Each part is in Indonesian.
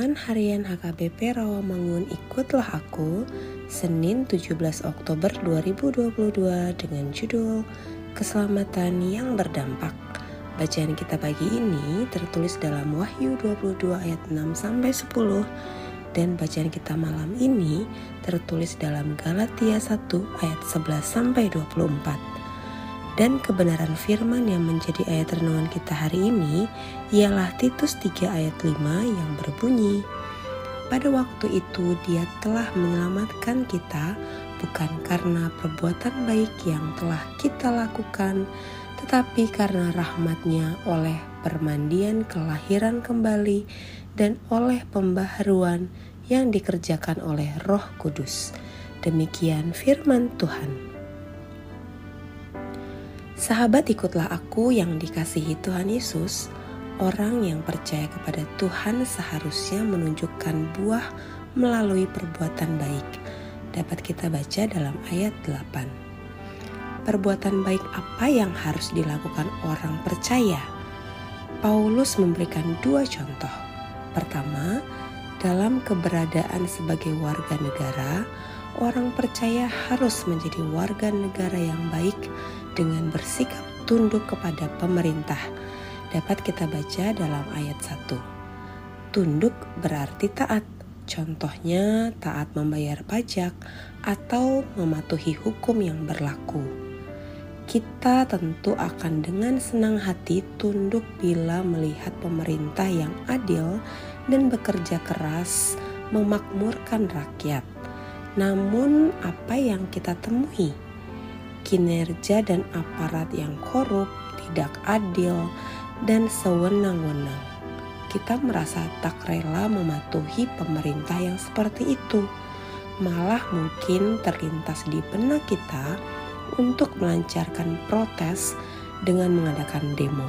Harian HKBP Rawamangun Ikutlah Aku Senin 17 Oktober 2022 dengan judul Keselamatan yang Berdampak. Bacaan kita pagi ini tertulis dalam Wahyu 22 ayat 6 sampai 10 dan bacaan kita malam ini tertulis dalam Galatia 1 ayat 11 sampai 24. Dan kebenaran firman yang menjadi ayat renungan kita hari ini ialah Titus 3 ayat 5 yang berbunyi, Pada waktu itu dia telah menyelamatkan kita bukan karena perbuatan baik yang telah kita lakukan, tetapi karena rahmatnya oleh permandian kelahiran kembali dan oleh pembaharuan yang dikerjakan oleh roh kudus. Demikian firman Tuhan. Sahabat ikutlah aku yang dikasihi Tuhan Yesus, orang yang percaya kepada Tuhan seharusnya menunjukkan buah melalui perbuatan baik. Dapat kita baca dalam ayat 8. Perbuatan baik apa yang harus dilakukan orang percaya? Paulus memberikan dua contoh. Pertama, dalam keberadaan sebagai warga negara, orang percaya harus menjadi warga negara yang baik dengan bersikap tunduk kepada pemerintah dapat kita baca dalam ayat 1. Tunduk berarti taat. Contohnya taat membayar pajak atau mematuhi hukum yang berlaku. Kita tentu akan dengan senang hati tunduk bila melihat pemerintah yang adil dan bekerja keras memakmurkan rakyat. Namun, apa yang kita temui? Kinerja dan aparat yang korup, tidak adil, dan sewenang-wenang. Kita merasa tak rela mematuhi pemerintah yang seperti itu. Malah mungkin terlintas di benak kita untuk melancarkan protes dengan mengadakan demo.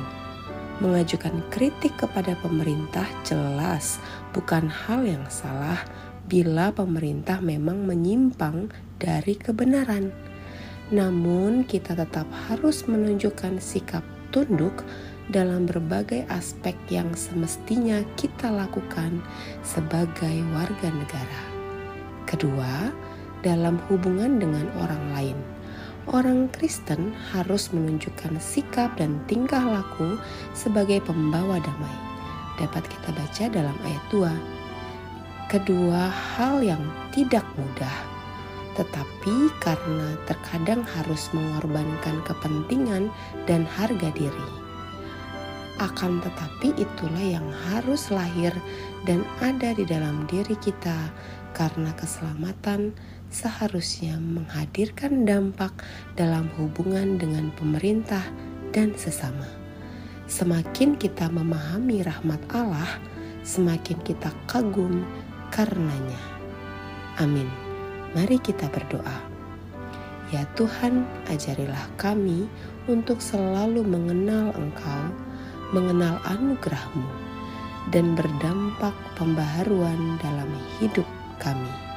Mengajukan kritik kepada pemerintah jelas bukan hal yang salah bila pemerintah memang menyimpang dari kebenaran namun, kita tetap harus menunjukkan sikap tunduk dalam berbagai aspek yang semestinya kita lakukan sebagai warga negara. Kedua, dalam hubungan dengan orang lain, orang Kristen harus menunjukkan sikap dan tingkah laku sebagai pembawa damai. Dapat kita baca dalam ayat 2. Kedua hal yang tidak mudah tetapi karena terkadang harus mengorbankan kepentingan dan harga diri. Akan tetapi, itulah yang harus lahir dan ada di dalam diri kita, karena keselamatan seharusnya menghadirkan dampak dalam hubungan dengan pemerintah dan sesama. Semakin kita memahami rahmat Allah, semakin kita kagum karenanya. Amin. Mari kita berdoa. Ya Tuhan, ajarilah kami untuk selalu mengenal Engkau, mengenal anugerah-Mu, dan berdampak pembaharuan dalam hidup kami.